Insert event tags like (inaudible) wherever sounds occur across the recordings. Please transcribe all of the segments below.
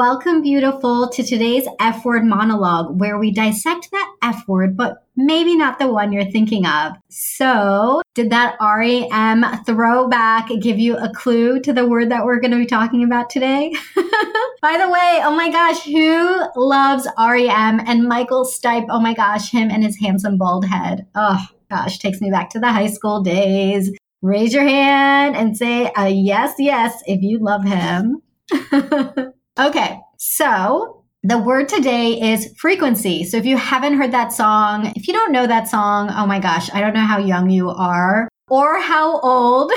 Welcome, beautiful, to today's F word monologue where we dissect that F word, but maybe not the one you're thinking of. So, did that REM throwback give you a clue to the word that we're going to be talking about today? (laughs) By the way, oh my gosh, who loves REM and Michael Stipe? Oh my gosh, him and his handsome bald head. Oh gosh, takes me back to the high school days. Raise your hand and say a yes, yes if you love him. (laughs) Okay, so the word today is frequency. So if you haven't heard that song, if you don't know that song, oh my gosh, I don't know how young you are or how old,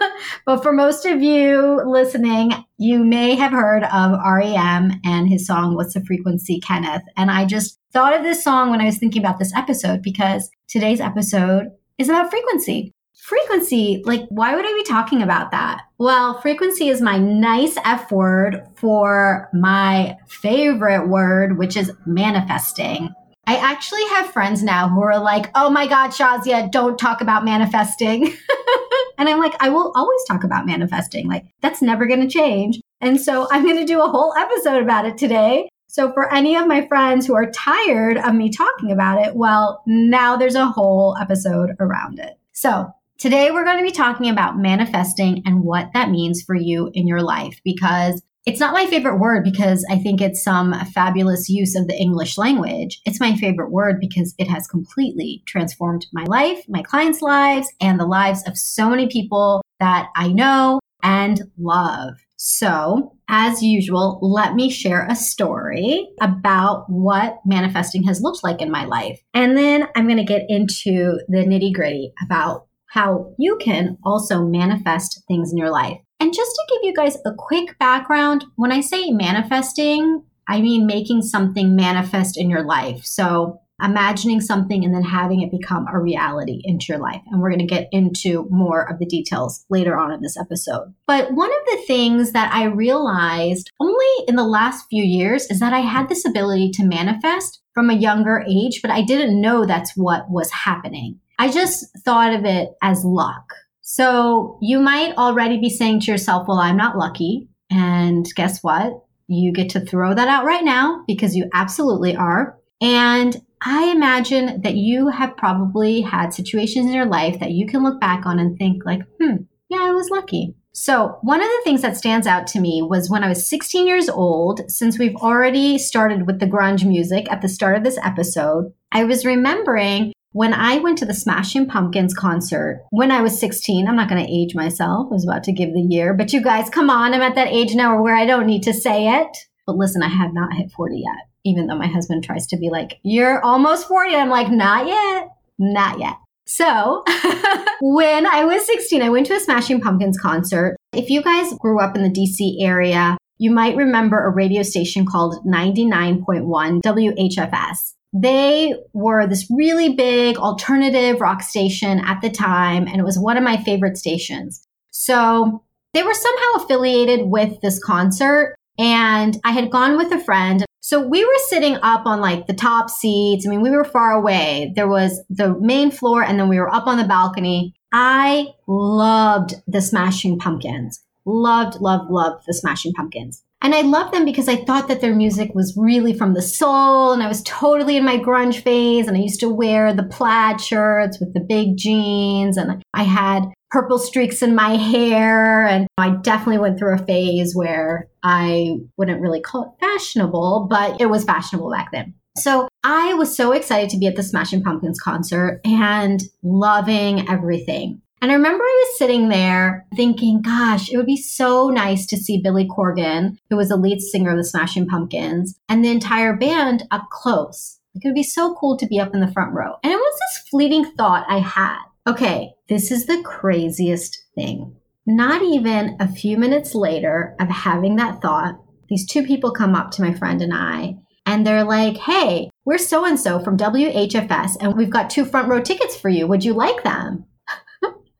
(laughs) but for most of you listening, you may have heard of REM and his song, What's the Frequency, Kenneth? And I just thought of this song when I was thinking about this episode because today's episode is about frequency. Frequency, like, why would I be talking about that? Well, frequency is my nice F word for my favorite word, which is manifesting. I actually have friends now who are like, oh my God, Shazia, don't talk about manifesting. (laughs) and I'm like, I will always talk about manifesting. Like, that's never going to change. And so I'm going to do a whole episode about it today. So for any of my friends who are tired of me talking about it, well, now there's a whole episode around it. So Today, we're going to be talking about manifesting and what that means for you in your life because it's not my favorite word because I think it's some fabulous use of the English language. It's my favorite word because it has completely transformed my life, my clients' lives, and the lives of so many people that I know and love. So, as usual, let me share a story about what manifesting has looked like in my life. And then I'm going to get into the nitty gritty about how you can also manifest things in your life. And just to give you guys a quick background, when I say manifesting, I mean making something manifest in your life. So imagining something and then having it become a reality into your life. And we're going to get into more of the details later on in this episode. But one of the things that I realized only in the last few years is that I had this ability to manifest from a younger age, but I didn't know that's what was happening. I just thought of it as luck. So you might already be saying to yourself, well, I'm not lucky. And guess what? You get to throw that out right now because you absolutely are. And I imagine that you have probably had situations in your life that you can look back on and think like, hmm, yeah, I was lucky. So, one of the things that stands out to me was when I was 16 years old, since we've already started with the grunge music at the start of this episode, I was remembering when I went to the Smashing Pumpkins concert when I was 16, I'm not going to age myself. I was about to give the year, but you guys, come on. I'm at that age now where I don't need to say it. But listen, I have not hit 40 yet, even though my husband tries to be like, you're almost 40. I'm like, not yet, not yet. So (laughs) when I was 16, I went to a Smashing Pumpkins concert. If you guys grew up in the DC area, you might remember a radio station called 99.1 WHFS. They were this really big alternative rock station at the time, and it was one of my favorite stations. So they were somehow affiliated with this concert, and I had gone with a friend. So we were sitting up on like the top seats. I mean, we were far away. There was the main floor, and then we were up on the balcony. I loved the Smashing Pumpkins. Loved, loved, loved the Smashing Pumpkins. And I loved them because I thought that their music was really from the soul and I was totally in my grunge phase and I used to wear the plaid shirts with the big jeans and I had purple streaks in my hair and I definitely went through a phase where I wouldn't really call it fashionable, but it was fashionable back then. So I was so excited to be at the Smashing Pumpkins concert and loving everything. And I remember I was sitting there thinking, gosh, it would be so nice to see Billy Corgan, who was the lead singer of the Smashing Pumpkins, and the entire band up close. It would be so cool to be up in the front row. And it was this fleeting thought I had. Okay, this is the craziest thing. Not even a few minutes later of having that thought, these two people come up to my friend and I, and they're like, hey, we're so and so from WHFS, and we've got two front row tickets for you. Would you like them?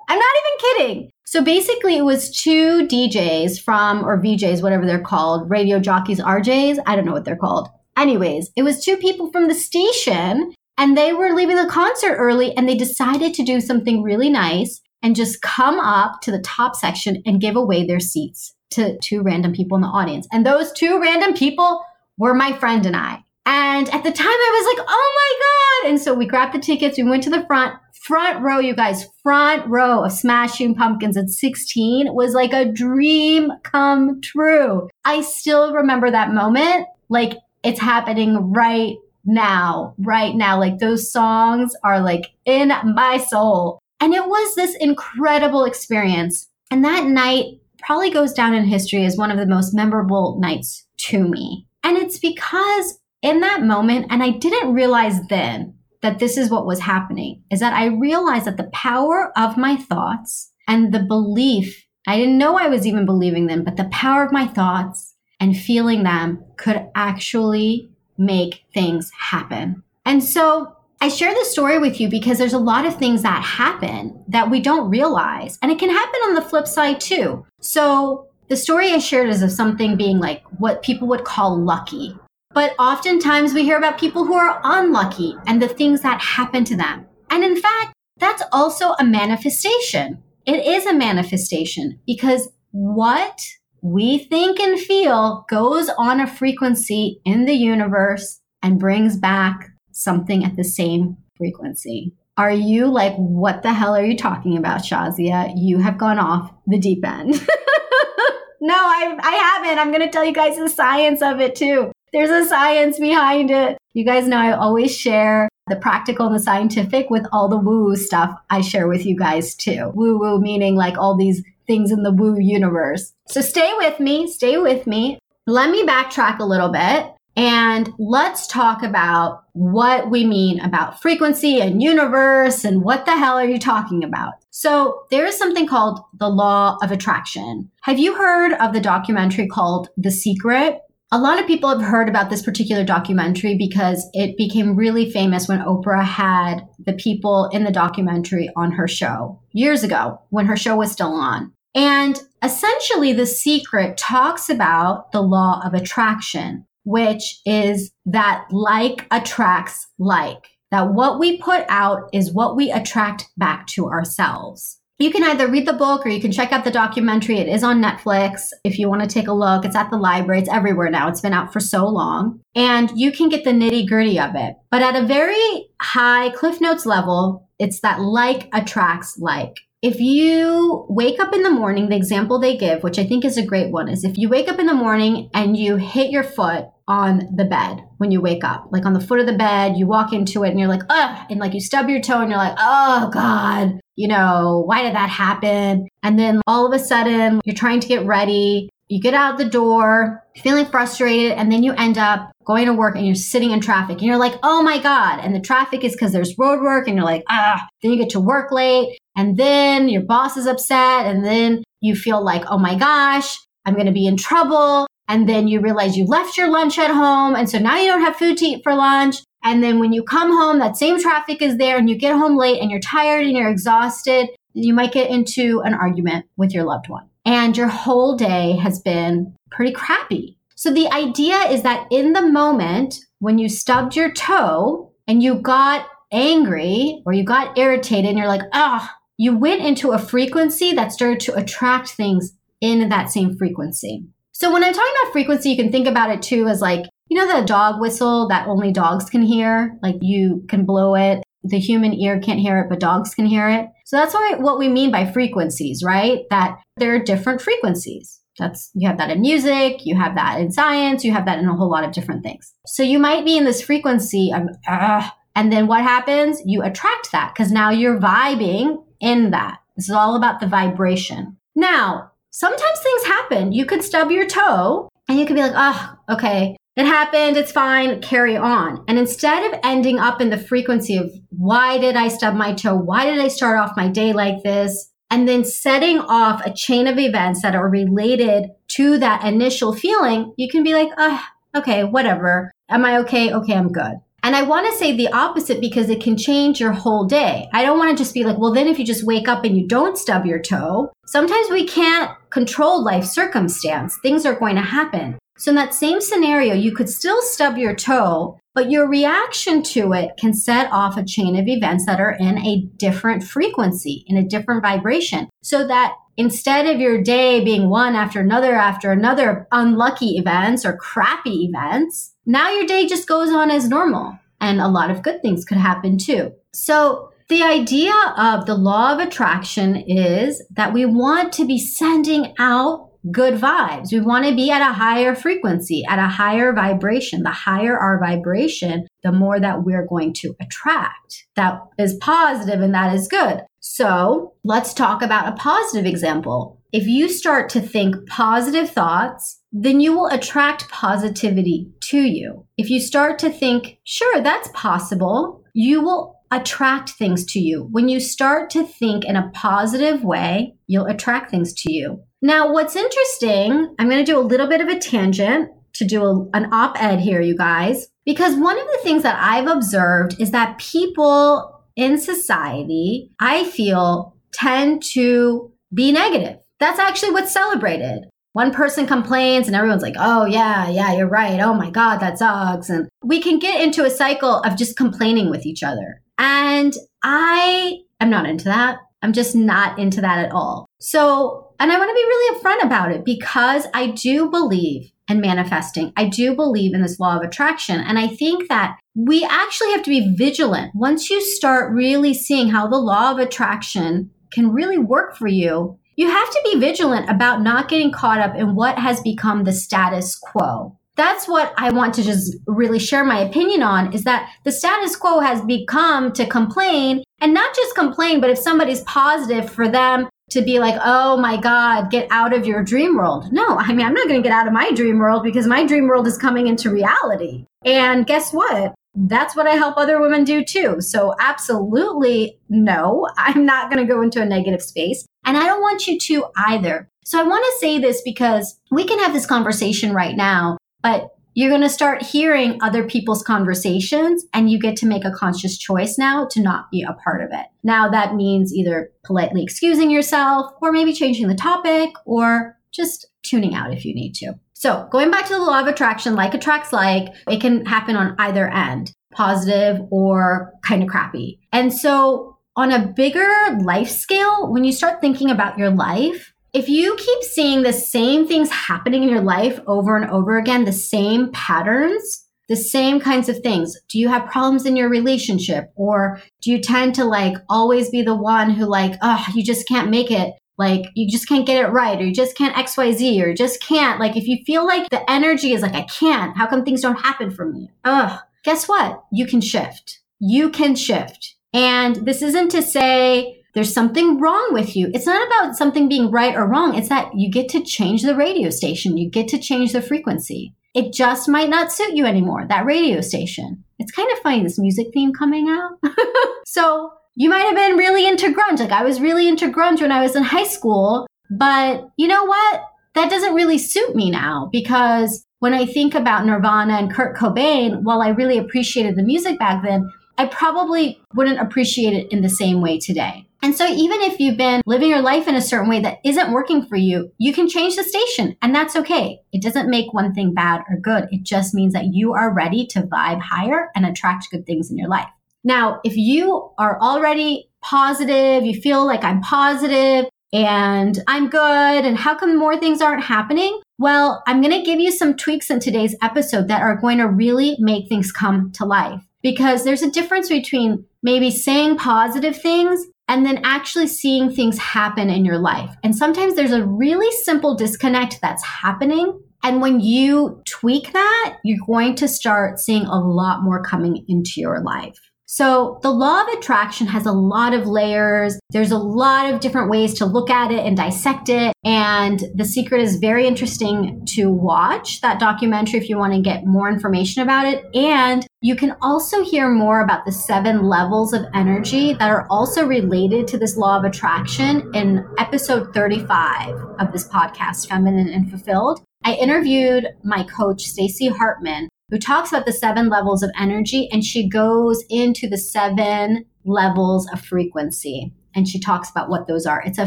I'm not even kidding. So basically, it was two DJs from, or VJs, whatever they're called, radio jockeys, RJs. I don't know what they're called. Anyways, it was two people from the station and they were leaving the concert early and they decided to do something really nice and just come up to the top section and give away their seats to two random people in the audience. And those two random people were my friend and I. And at the time I was like, oh my God. And so we grabbed the tickets. We went to the front, front row, you guys, front row of Smashing Pumpkins at 16 was like a dream come true. I still remember that moment. Like it's happening right now, right now. Like those songs are like in my soul. And it was this incredible experience. And that night probably goes down in history as one of the most memorable nights to me. And it's because in that moment, and I didn't realize then that this is what was happening, is that I realized that the power of my thoughts and the belief, I didn't know I was even believing them, but the power of my thoughts and feeling them could actually make things happen. And so I share this story with you because there's a lot of things that happen that we don't realize. And it can happen on the flip side too. So the story I shared is of something being like what people would call lucky. But oftentimes we hear about people who are unlucky and the things that happen to them. And in fact, that's also a manifestation. It is a manifestation because what we think and feel goes on a frequency in the universe and brings back something at the same frequency. Are you like, what the hell are you talking about, Shazia? You have gone off the deep end. (laughs) no, I, I haven't. I'm going to tell you guys the science of it too. There's a science behind it. You guys know I always share the practical and the scientific with all the woo stuff I share with you guys too. Woo woo meaning like all these things in the woo universe. So stay with me, stay with me. Let me backtrack a little bit and let's talk about what we mean about frequency and universe and what the hell are you talking about? So there is something called the law of attraction. Have you heard of the documentary called The Secret? A lot of people have heard about this particular documentary because it became really famous when Oprah had the people in the documentary on her show years ago when her show was still on. And essentially, The Secret talks about the law of attraction which is that like attracts like. That what we put out is what we attract back to ourselves. You can either read the book or you can check out the documentary. It is on Netflix. If you want to take a look, it's at the library. It's everywhere now. It's been out for so long. And you can get the nitty gritty of it. But at a very high Cliff Notes level, it's that like attracts like. If you wake up in the morning, the example they give, which I think is a great one, is if you wake up in the morning and you hit your foot on the bed when you wake up, like on the foot of the bed, you walk into it and you're like, ugh, and like you stub your toe and you're like, oh God, you know, why did that happen? And then all of a sudden you're trying to get ready. You get out the door, feeling frustrated, and then you end up going to work and you're sitting in traffic and you're like, oh my God. And the traffic is because there's road work and you're like, ah, then you get to work late and then your boss is upset and then you feel like, oh my gosh, I'm going to be in trouble. And then you realize you left your lunch at home. And so now you don't have food to eat for lunch. And then when you come home, that same traffic is there and you get home late and you're tired and you're exhausted. You might get into an argument with your loved one. And your whole day has been pretty crappy. So the idea is that in the moment when you stubbed your toe and you got angry or you got irritated and you're like, ah, oh, you went into a frequency that started to attract things in that same frequency. So when I'm talking about frequency, you can think about it too as like, you know, the dog whistle that only dogs can hear? Like you can blow it. The human ear can't hear it, but dogs can hear it. So that's what, what we mean by frequencies, right? That there are different frequencies. That's, you have that in music, you have that in science, you have that in a whole lot of different things. So you might be in this frequency of, uh, and then what happens? You attract that because now you're vibing in that. This is all about the vibration. Now, sometimes things happen. You could stub your toe and you could be like, oh, okay, it happened. It's fine. Carry on. And instead of ending up in the frequency of why did I stub my toe? Why did I start off my day like this? And then setting off a chain of events that are related to that initial feeling, you can be like, oh, okay, whatever. Am I okay? Okay, I'm good. And I want to say the opposite because it can change your whole day. I don't want to just be like, well, then if you just wake up and you don't stub your toe, sometimes we can't control life circumstance. Things are going to happen. So in that same scenario, you could still stub your toe but your reaction to it can set off a chain of events that are in a different frequency, in a different vibration. So that instead of your day being one after another after another unlucky events or crappy events, now your day just goes on as normal. And a lot of good things could happen too. So the idea of the law of attraction is that we want to be sending out good vibes. We want to be at a higher frequency, at a higher vibration. The higher our vibration, the more that we're going to attract. That is positive and that is good. So let's talk about a positive example. If you start to think positive thoughts, then you will attract positivity to you. If you start to think, sure, that's possible, you will attract things to you. When you start to think in a positive way, you'll attract things to you. Now, what's interesting, I'm going to do a little bit of a tangent to do a, an op ed here, you guys, because one of the things that I've observed is that people in society, I feel, tend to be negative. That's actually what's celebrated. One person complains and everyone's like, oh, yeah, yeah, you're right. Oh my God, that sucks. And we can get into a cycle of just complaining with each other. And I am not into that. I'm just not into that at all. So, and I want to be really upfront about it because I do believe in manifesting. I do believe in this law of attraction. And I think that we actually have to be vigilant. Once you start really seeing how the law of attraction can really work for you, you have to be vigilant about not getting caught up in what has become the status quo that's what I want to just really share my opinion on is that the status quo has become to complain and not just complain, but if somebody's positive for them to be like, oh my God, get out of your dream world. No, I mean, I'm not going to get out of my dream world because my dream world is coming into reality. And guess what? That's what I help other women do too. So, absolutely no, (laughs) I'm not going to go into a negative space. And I don't want you to either. So, I want to say this because we can have this conversation right now but you're going to start hearing other people's conversations and you get to make a conscious choice now to not be a part of it. Now that means either politely excusing yourself or maybe changing the topic or just tuning out if you need to. So going back to the law of attraction, like attracts like, it can happen on either end, positive or kind of crappy. And so on a bigger life scale, when you start thinking about your life, if you keep seeing the same things happening in your life over and over again, the same patterns, the same kinds of things. Do you have problems in your relationship? Or do you tend to like always be the one who like, oh, you just can't make it? Like you just can't get it right, or you just can't XYZ, or just can't. Like if you feel like the energy is like, I can't, how come things don't happen for me? Ugh. Guess what? You can shift. You can shift. And this isn't to say there's something wrong with you. It's not about something being right or wrong. It's that you get to change the radio station. You get to change the frequency. It just might not suit you anymore, that radio station. It's kind of funny, this music theme coming out. (laughs) so you might have been really into grunge. Like I was really into grunge when I was in high school. But you know what? That doesn't really suit me now because when I think about Nirvana and Kurt Cobain, while I really appreciated the music back then, I probably wouldn't appreciate it in the same way today. And so even if you've been living your life in a certain way that isn't working for you, you can change the station and that's okay. It doesn't make one thing bad or good. It just means that you are ready to vibe higher and attract good things in your life. Now, if you are already positive, you feel like I'm positive and I'm good and how come more things aren't happening? Well, I'm going to give you some tweaks in today's episode that are going to really make things come to life because there's a difference between maybe saying positive things and then actually seeing things happen in your life. And sometimes there's a really simple disconnect that's happening. And when you tweak that, you're going to start seeing a lot more coming into your life. So the law of attraction has a lot of layers. There's a lot of different ways to look at it and dissect it. And The Secret is very interesting to watch that documentary if you want to get more information about it. And you can also hear more about the seven levels of energy that are also related to this law of attraction in episode 35 of this podcast, Feminine and Fulfilled. I interviewed my coach, Stacey Hartman, who talks about the seven levels of energy and she goes into the seven levels of frequency and she talks about what those are. It's a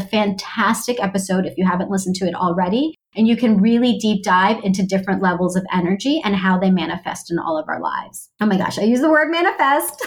fantastic episode if you haven't listened to it already. And you can really deep dive into different levels of energy and how they manifest in all of our lives. Oh my gosh, I use the word manifest.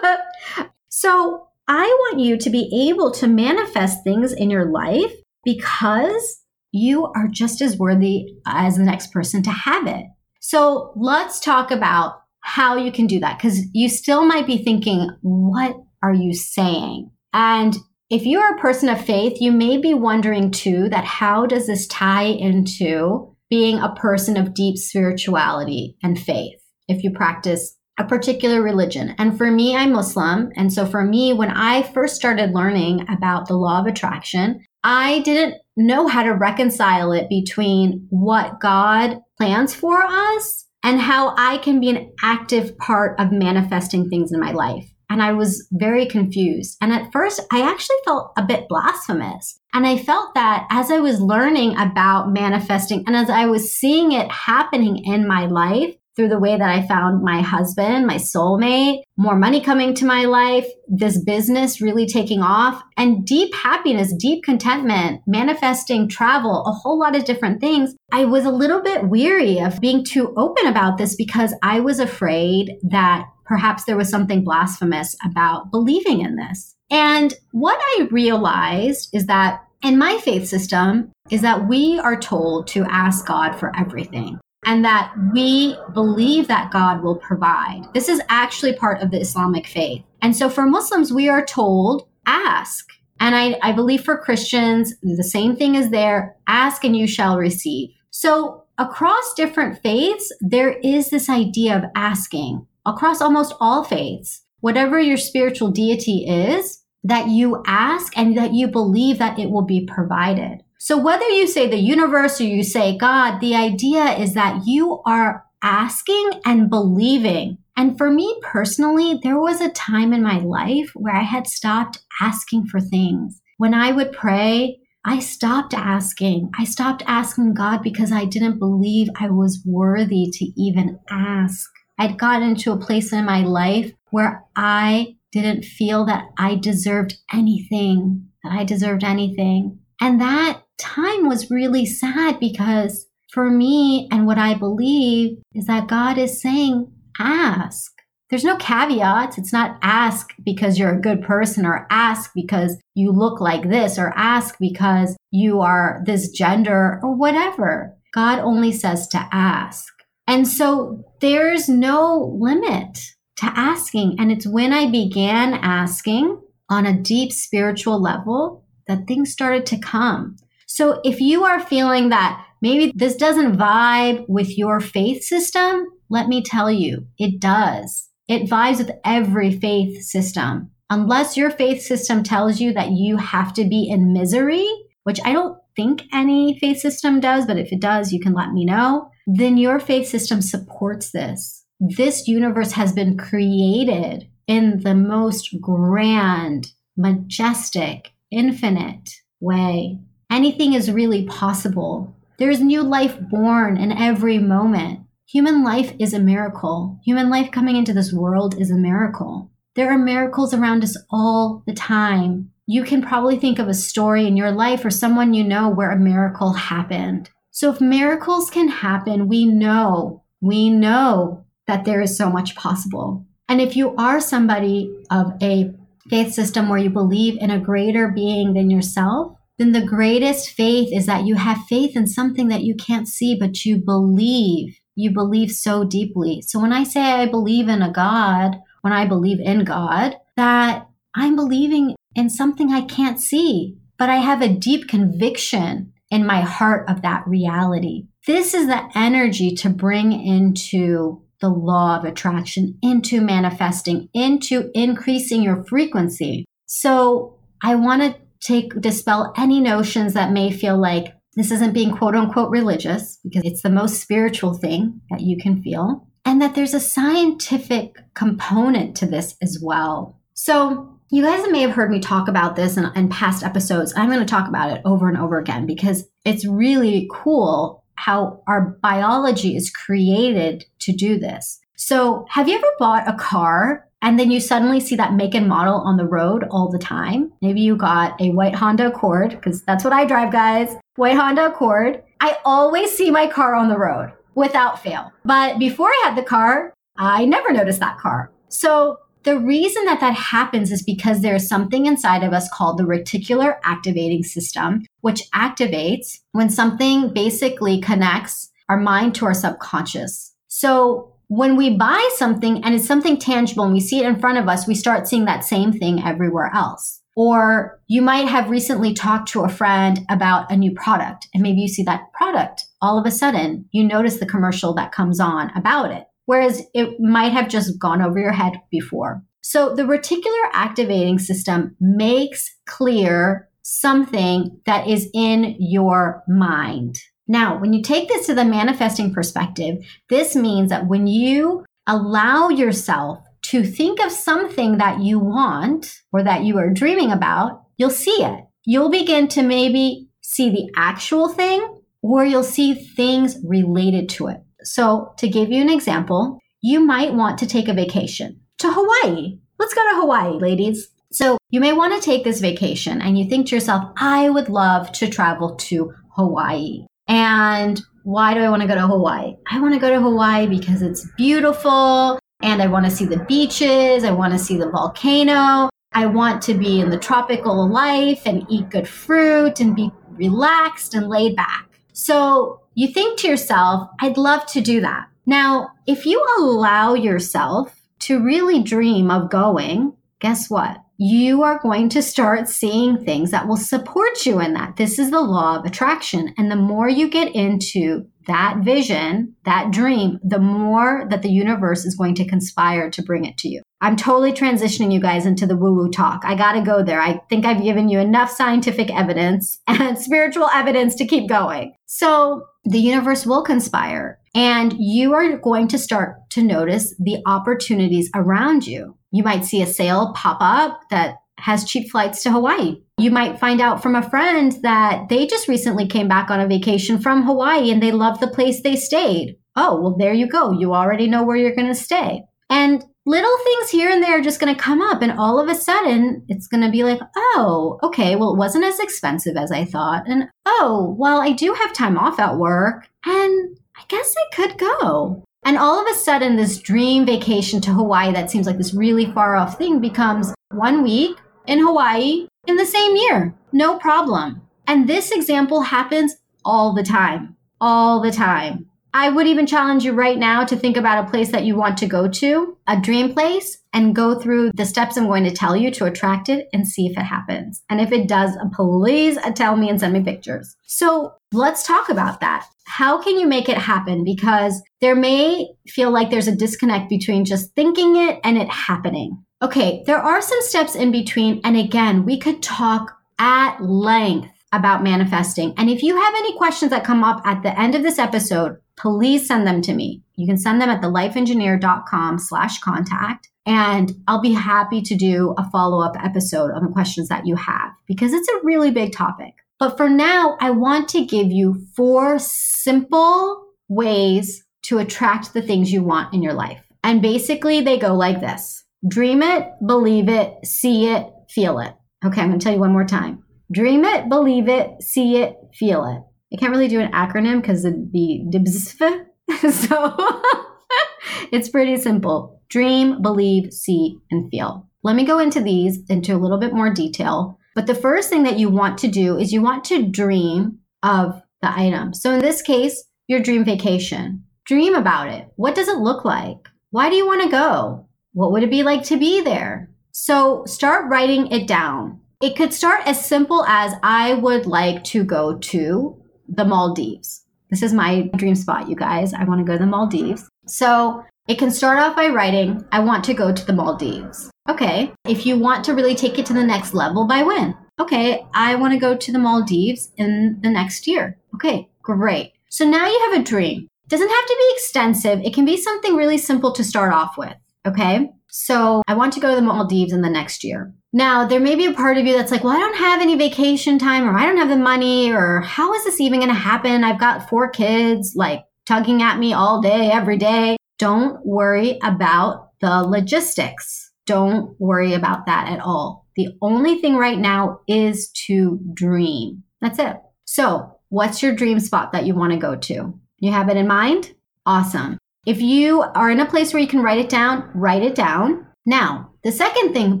(laughs) so I want you to be able to manifest things in your life because you are just as worthy as the next person to have it. So let's talk about how you can do that because you still might be thinking, what are you saying? And if you are a person of faith, you may be wondering too that how does this tie into being a person of deep spirituality and faith if you practice a particular religion. And for me, I'm Muslim. And so for me, when I first started learning about the law of attraction, I didn't know how to reconcile it between what God plans for us and how I can be an active part of manifesting things in my life. And I was very confused. And at first, I actually felt a bit blasphemous. And I felt that as I was learning about manifesting and as I was seeing it happening in my life, through the way that I found my husband, my soulmate, more money coming to my life, this business really taking off, and deep happiness, deep contentment, manifesting travel, a whole lot of different things. I was a little bit weary of being too open about this because I was afraid that perhaps there was something blasphemous about believing in this. And what I realized is that in my faith system is that we are told to ask God for everything and that we believe that God will provide. This is actually part of the Islamic faith. And so for Muslims, we are told, ask. And I, I believe for Christians, the same thing is there ask and you shall receive. So across different faiths, there is this idea of asking across almost all faiths, whatever your spiritual deity is, that you ask and that you believe that it will be provided. So whether you say the universe or you say God, the idea is that you are asking and believing. And for me personally, there was a time in my life where I had stopped asking for things. When I would pray, I stopped asking. I stopped asking God because I didn't believe I was worthy to even ask. I'd gotten into a place in my life where I didn't feel that I deserved anything, that I deserved anything. And that time was really sad because for me and what I believe is that God is saying, ask. There's no caveats. It's not ask because you're a good person or ask because you look like this or ask because you are this gender or whatever. God only says to ask. And so there's no limit to asking. And it's when I began asking on a deep spiritual level that things started to come. So if you are feeling that maybe this doesn't vibe with your faith system, let me tell you, it does. It vibes with every faith system. Unless your faith system tells you that you have to be in misery, which I don't think any faith system does, but if it does, you can let me know, then your faith system supports this. This universe has been created in the most grand, majestic, infinite way. Anything is really possible. There is new life born in every moment. Human life is a miracle. Human life coming into this world is a miracle. There are miracles around us all the time. You can probably think of a story in your life or someone you know where a miracle happened. So if miracles can happen, we know, we know that there is so much possible. And if you are somebody of a faith system where you believe in a greater being than yourself, then the greatest faith is that you have faith in something that you can't see, but you believe. You believe so deeply. So when I say I believe in a God, when I believe in God, that I'm believing in something I can't see, but I have a deep conviction in my heart of that reality. This is the energy to bring into the law of attraction, into manifesting, into increasing your frequency. So I want to take dispel any notions that may feel like this isn't being quote unquote religious because it's the most spiritual thing that you can feel and that there's a scientific component to this as well. So you guys may have heard me talk about this in, in past episodes. I'm going to talk about it over and over again because it's really cool how our biology is created to do this. So, have you ever bought a car and then you suddenly see that make and model on the road all the time. Maybe you got a white Honda Accord, because that's what I drive, guys. White Honda Accord. I always see my car on the road without fail. But before I had the car, I never noticed that car. So the reason that that happens is because there's something inside of us called the reticular activating system, which activates when something basically connects our mind to our subconscious. So when we buy something and it's something tangible and we see it in front of us, we start seeing that same thing everywhere else. Or you might have recently talked to a friend about a new product and maybe you see that product. All of a sudden, you notice the commercial that comes on about it, whereas it might have just gone over your head before. So the reticular activating system makes clear something that is in your mind. Now, when you take this to the manifesting perspective, this means that when you allow yourself to think of something that you want or that you are dreaming about, you'll see it. You'll begin to maybe see the actual thing or you'll see things related to it. So, to give you an example, you might want to take a vacation to Hawaii. Let's go to Hawaii, ladies. So, you may want to take this vacation and you think to yourself, I would love to travel to Hawaii. And why do I want to go to Hawaii? I want to go to Hawaii because it's beautiful and I want to see the beaches. I want to see the volcano. I want to be in the tropical life and eat good fruit and be relaxed and laid back. So you think to yourself, I'd love to do that. Now, if you allow yourself to really dream of going, guess what? You are going to start seeing things that will support you in that. This is the law of attraction. And the more you get into that vision, that dream, the more that the universe is going to conspire to bring it to you. I'm totally transitioning you guys into the woo woo talk. I got to go there. I think I've given you enough scientific evidence (laughs) and spiritual evidence to keep going. So the universe will conspire and you are going to start to notice the opportunities around you. You might see a sale pop up that has cheap flights to Hawaii. You might find out from a friend that they just recently came back on a vacation from Hawaii and they love the place they stayed. Oh, well, there you go. You already know where you're going to stay. And little things here and there are just going to come up. And all of a sudden, it's going to be like, oh, okay, well, it wasn't as expensive as I thought. And oh, well, I do have time off at work. And I guess I could go. And all of a sudden, this dream vacation to Hawaii that seems like this really far off thing becomes one week in Hawaii in the same year. No problem. And this example happens all the time. All the time. I would even challenge you right now to think about a place that you want to go to, a dream place, and go through the steps I'm going to tell you to attract it and see if it happens. And if it does, please tell me and send me pictures. So let's talk about that. How can you make it happen? Because there may feel like there's a disconnect between just thinking it and it happening. Okay, there are some steps in between. And again, we could talk at length about manifesting. And if you have any questions that come up at the end of this episode, please send them to me. You can send them at thelifeengineer.com slash contact. And I'll be happy to do a follow up episode on the questions that you have because it's a really big topic. But for now, I want to give you four simple ways to attract the things you want in your life. And basically, they go like this dream it, believe it, see it, feel it. Okay, I'm going to tell you one more time. Dream it, believe it, see it, feel it. I can't really do an acronym because it'd be DIBSF. (laughs) so (laughs) it's pretty simple. Dream, believe, see, and feel. Let me go into these into a little bit more detail. But the first thing that you want to do is you want to dream of the item. So in this case, your dream vacation. Dream about it. What does it look like? Why do you want to go? What would it be like to be there? So start writing it down. It could start as simple as I would like to go to the Maldives. This is my dream spot, you guys. I want to go to the Maldives. So it can start off by writing, I want to go to the Maldives. Okay. If you want to really take it to the next level, by when? Okay. I want to go to the Maldives in the next year. Okay. Great. So now you have a dream. It doesn't have to be extensive. It can be something really simple to start off with. Okay. So I want to go to the Maldives in the next year. Now, there may be a part of you that's like, well, I don't have any vacation time or I don't have the money or how is this even going to happen? I've got four kids like tugging at me all day, every day. Don't worry about the logistics. Don't worry about that at all. The only thing right now is to dream. That's it. So what's your dream spot that you want to go to? You have it in mind? Awesome. If you are in a place where you can write it down, write it down. Now, the second thing,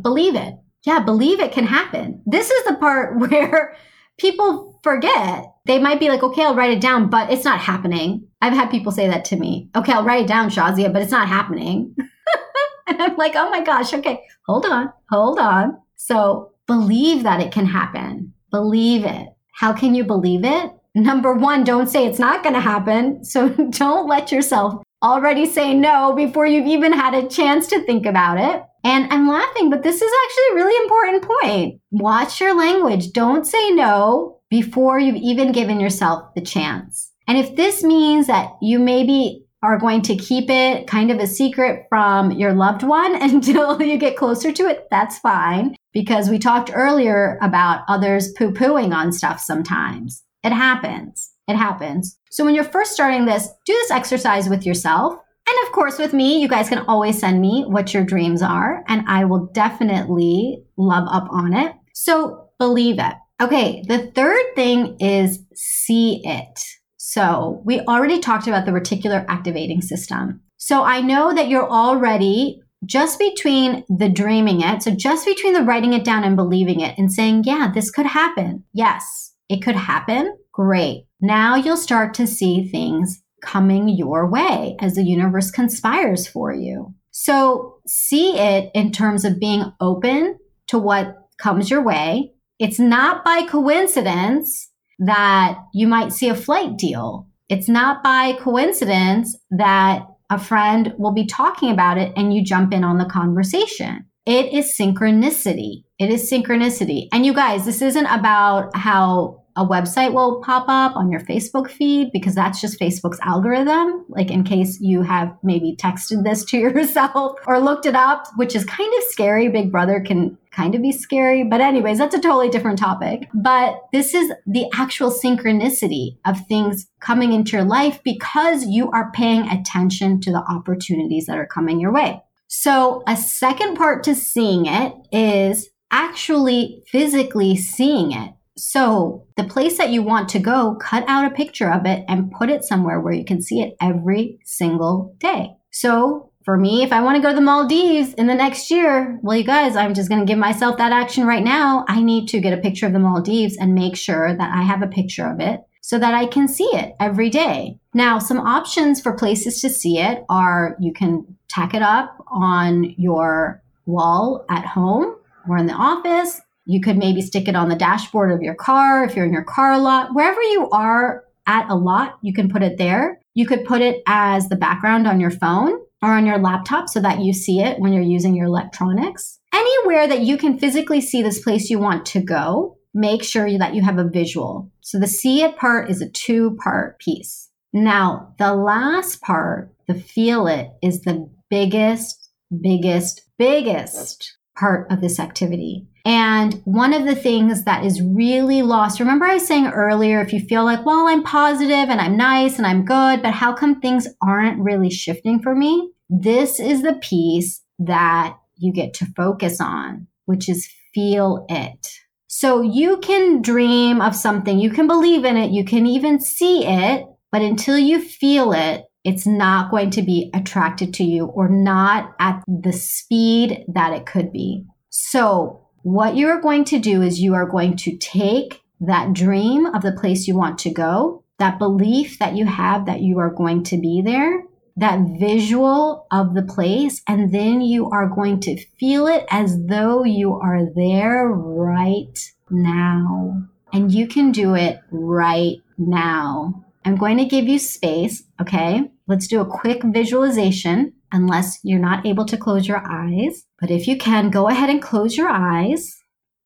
believe it. Yeah, believe it can happen. This is the part (laughs) where people forget. They might be like, okay, I'll write it down, but it's not happening. I've had people say that to me. Okay, I'll write it down, Shazia, but it's not happening. (laughs) and I'm like, oh my gosh, okay, hold on, hold on. So believe that it can happen. Believe it. How can you believe it? Number one, don't say it's not going to happen. So (laughs) don't let yourself already say no before you've even had a chance to think about it. And I'm laughing, but this is actually a really important point. Watch your language. Don't say no before you've even given yourself the chance. And if this means that you maybe are going to keep it kind of a secret from your loved one (laughs) until you get closer to it, that's fine. Because we talked earlier about others poo pooing on stuff sometimes. It happens. It happens. So when you're first starting this, do this exercise with yourself. And of course, with me, you guys can always send me what your dreams are, and I will definitely love up on it. So believe it. Okay, the third thing is see it. So we already talked about the reticular activating system. So I know that you're already just between the dreaming it, so just between the writing it down and believing it and saying, yeah, this could happen. Yes, it could happen. Great. Now you'll start to see things coming your way as the universe conspires for you. So see it in terms of being open to what comes your way. It's not by coincidence that you might see a flight deal. It's not by coincidence that a friend will be talking about it and you jump in on the conversation. It is synchronicity. It is synchronicity. And you guys, this isn't about how a website will pop up on your Facebook feed because that's just Facebook's algorithm. Like, in case you have maybe texted this to (laughs) yourself or looked it up, which is kind of scary. Big Brother can kind of be scary. But, anyways, that's a totally different topic. But this is the actual synchronicity of things coming into your life because you are paying attention to the opportunities that are coming your way. So, a second part to seeing it is actually physically seeing it. So, the place that you want to go, cut out a picture of it and put it somewhere where you can see it every single day. So, for me, if I want to go to the Maldives in the next year, well, you guys, I'm just going to give myself that action right now. I need to get a picture of the Maldives and make sure that I have a picture of it so that I can see it every day. Now, some options for places to see it are you can tack it up on your wall at home or in the office. You could maybe stick it on the dashboard of your car if you're in your car a lot. Wherever you are at a lot, you can put it there. You could put it as the background on your phone or on your laptop so that you see it when you're using your electronics. Anywhere that you can physically see this place you want to go, make sure that you have a visual. So the see it part is a two part piece. Now, the last part, the feel it, is the biggest, biggest, biggest part of this activity. And one of the things that is really lost, remember I was saying earlier, if you feel like, well, I'm positive and I'm nice and I'm good, but how come things aren't really shifting for me? This is the piece that you get to focus on, which is feel it. So you can dream of something, you can believe in it, you can even see it, but until you feel it, it's not going to be attracted to you or not at the speed that it could be. So what you are going to do is you are going to take that dream of the place you want to go, that belief that you have that you are going to be there, that visual of the place, and then you are going to feel it as though you are there right now. And you can do it right now. I'm going to give you space, okay? Let's do a quick visualization unless you're not able to close your eyes. But if you can, go ahead and close your eyes.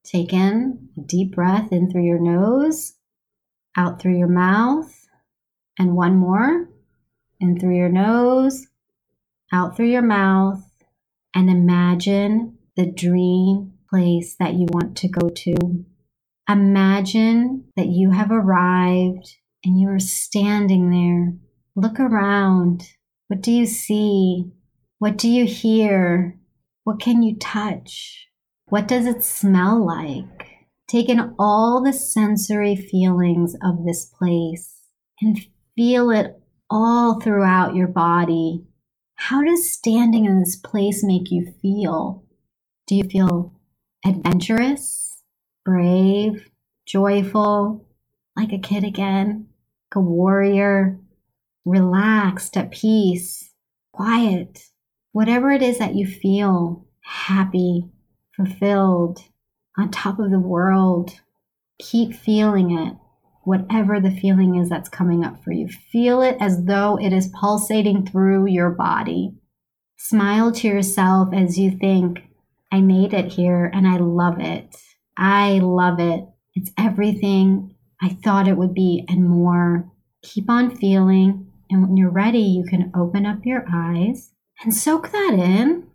Take in a deep breath in through your nose, out through your mouth, and one more in through your nose, out through your mouth, and imagine the dream place that you want to go to. Imagine that you have arrived and you are standing there. Look around. What do you see? What do you hear? What can you touch? What does it smell like? Take in all the sensory feelings of this place and feel it all throughout your body. How does standing in this place make you feel? Do you feel adventurous, brave, joyful, like a kid again, like a warrior, relaxed, at peace, quiet? Whatever it is that you feel, happy, fulfilled, on top of the world, keep feeling it whatever the feeling is that's coming up for you. Feel it as though it is pulsating through your body. Smile to yourself as you think, I made it here and I love it. I love it. It's everything I thought it would be and more. Keep on feeling. And when you're ready, you can open up your eyes and soak that in.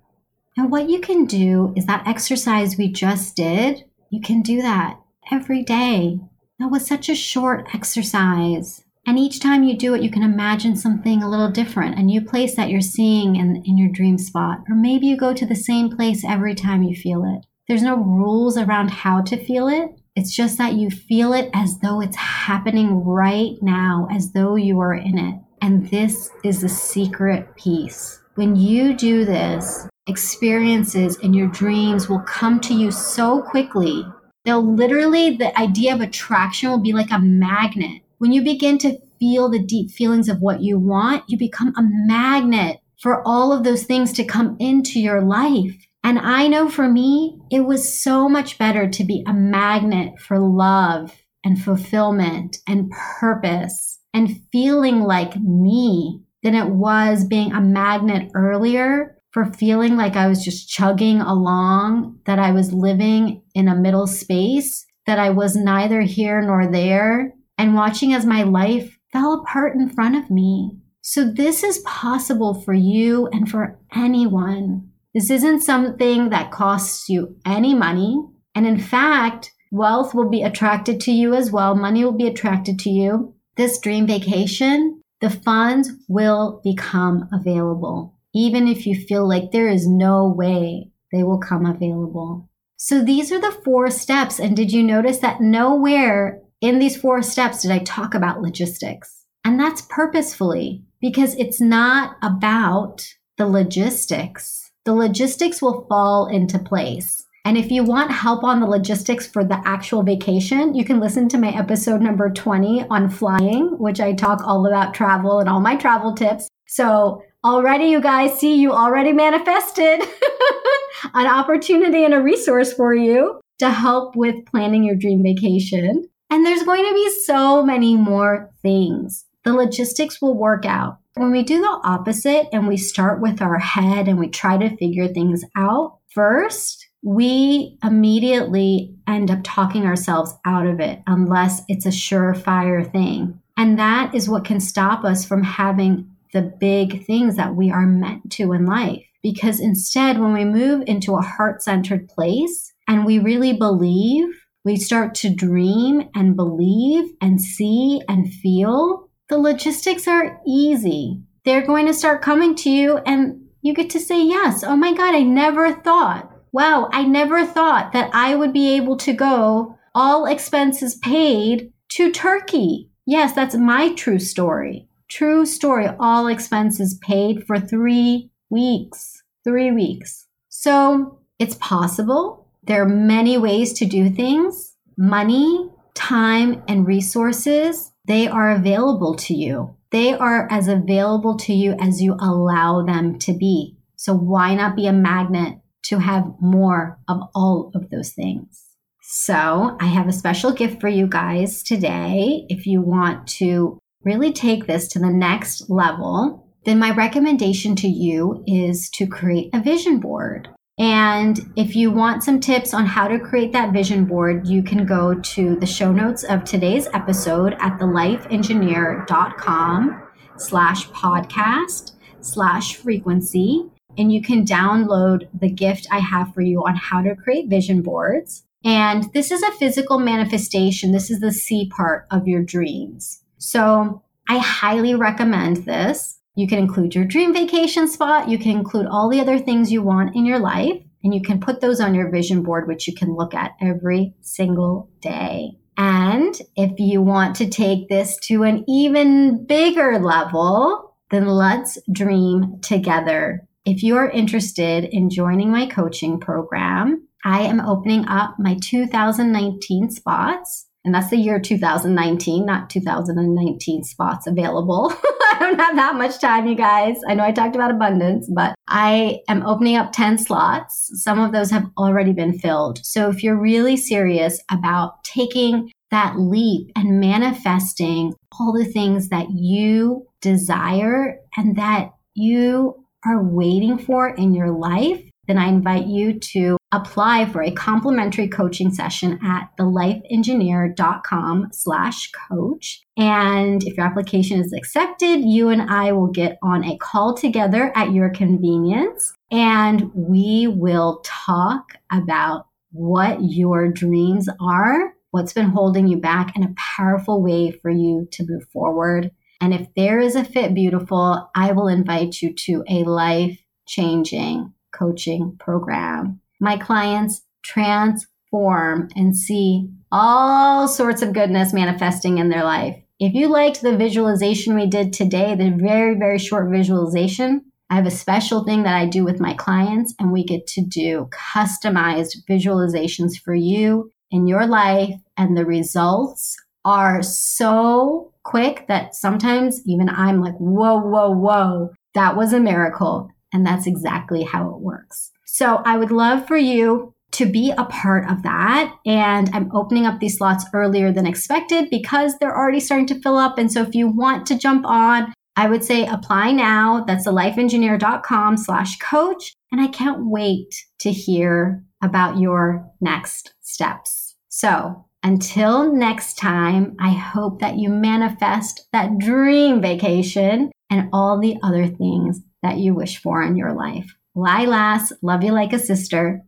And what you can do is that exercise we just did, you can do that every day. That was such a short exercise. And each time you do it, you can imagine something a little different, a new place that you're seeing in, in your dream spot. Or maybe you go to the same place every time you feel it. There's no rules around how to feel it. It's just that you feel it as though it's happening right now, as though you are in it. And this is the secret piece. When you do this, experiences and your dreams will come to you so quickly They'll literally, the idea of attraction will be like a magnet. When you begin to feel the deep feelings of what you want, you become a magnet for all of those things to come into your life. And I know for me, it was so much better to be a magnet for love and fulfillment and purpose and feeling like me than it was being a magnet earlier for feeling like I was just chugging along, that I was living in a middle space, that I was neither here nor there, and watching as my life fell apart in front of me. So, this is possible for you and for anyone. This isn't something that costs you any money. And in fact, wealth will be attracted to you as well. Money will be attracted to you. This dream vacation, the funds will become available even if you feel like there is no way they will come available. So these are the four steps. And did you notice that nowhere in these four steps did I talk about logistics? And that's purposefully because it's not about the logistics. The logistics will fall into place. And if you want help on the logistics for the actual vacation, you can listen to my episode number 20 on flying, which I talk all about travel and all my travel tips. So already you guys see you already manifested (laughs) an opportunity and a resource for you to help with planning your dream vacation. And there's going to be so many more things. The logistics will work out. When we do the opposite and we start with our head and we try to figure things out first, we immediately end up talking ourselves out of it unless it's a surefire thing. And that is what can stop us from having the big things that we are meant to in life. Because instead, when we move into a heart centered place and we really believe, we start to dream and believe and see and feel, the logistics are easy. They're going to start coming to you and you get to say yes. Oh my God, I never thought. Wow, I never thought that I would be able to go all expenses paid to Turkey. Yes, that's my true story. True story, all expenses paid for three weeks. Three weeks. So it's possible. There are many ways to do things. Money, time, and resources, they are available to you. They are as available to you as you allow them to be. So why not be a magnet to have more of all of those things? So I have a special gift for you guys today. If you want to really take this to the next level, then my recommendation to you is to create a vision board. And if you want some tips on how to create that vision board, you can go to the show notes of today's episode at thelifeengineer.com slash podcast slash frequency. And you can download the gift I have for you on how to create vision boards. And this is a physical manifestation. This is the C part of your dreams. So I highly recommend this. You can include your dream vacation spot. You can include all the other things you want in your life. and you can put those on your vision board, which you can look at every single day. And if you want to take this to an even bigger level, then let's dream together. If you are interested in joining my coaching program, I am opening up my 2019 spots. And that's the year 2019, not 2019 spots available. (laughs) I don't have that much time, you guys. I know I talked about abundance, but I am opening up 10 slots. Some of those have already been filled. So if you're really serious about taking that leap and manifesting all the things that you desire and that you are waiting for in your life, then I invite you to apply for a complimentary coaching session at thelifeengineer.com slash coach. And if your application is accepted, you and I will get on a call together at your convenience and we will talk about what your dreams are, what's been holding you back, and a powerful way for you to move forward. And if there is a fit beautiful, I will invite you to a life changing coaching program. My clients transform and see all sorts of goodness manifesting in their life. If you liked the visualization we did today, the very, very short visualization, I have a special thing that I do with my clients, and we get to do customized visualizations for you in your life. And the results are so quick that sometimes even I'm like, whoa, whoa, whoa, that was a miracle. And that's exactly how it works. So I would love for you to be a part of that. And I'm opening up these slots earlier than expected because they're already starting to fill up. And so if you want to jump on, I would say apply now. That's thelifeengineer.com slash coach. And I can't wait to hear about your next steps. So until next time, I hope that you manifest that dream vacation and all the other things that you wish for in your life. Lilas, love you like a sister.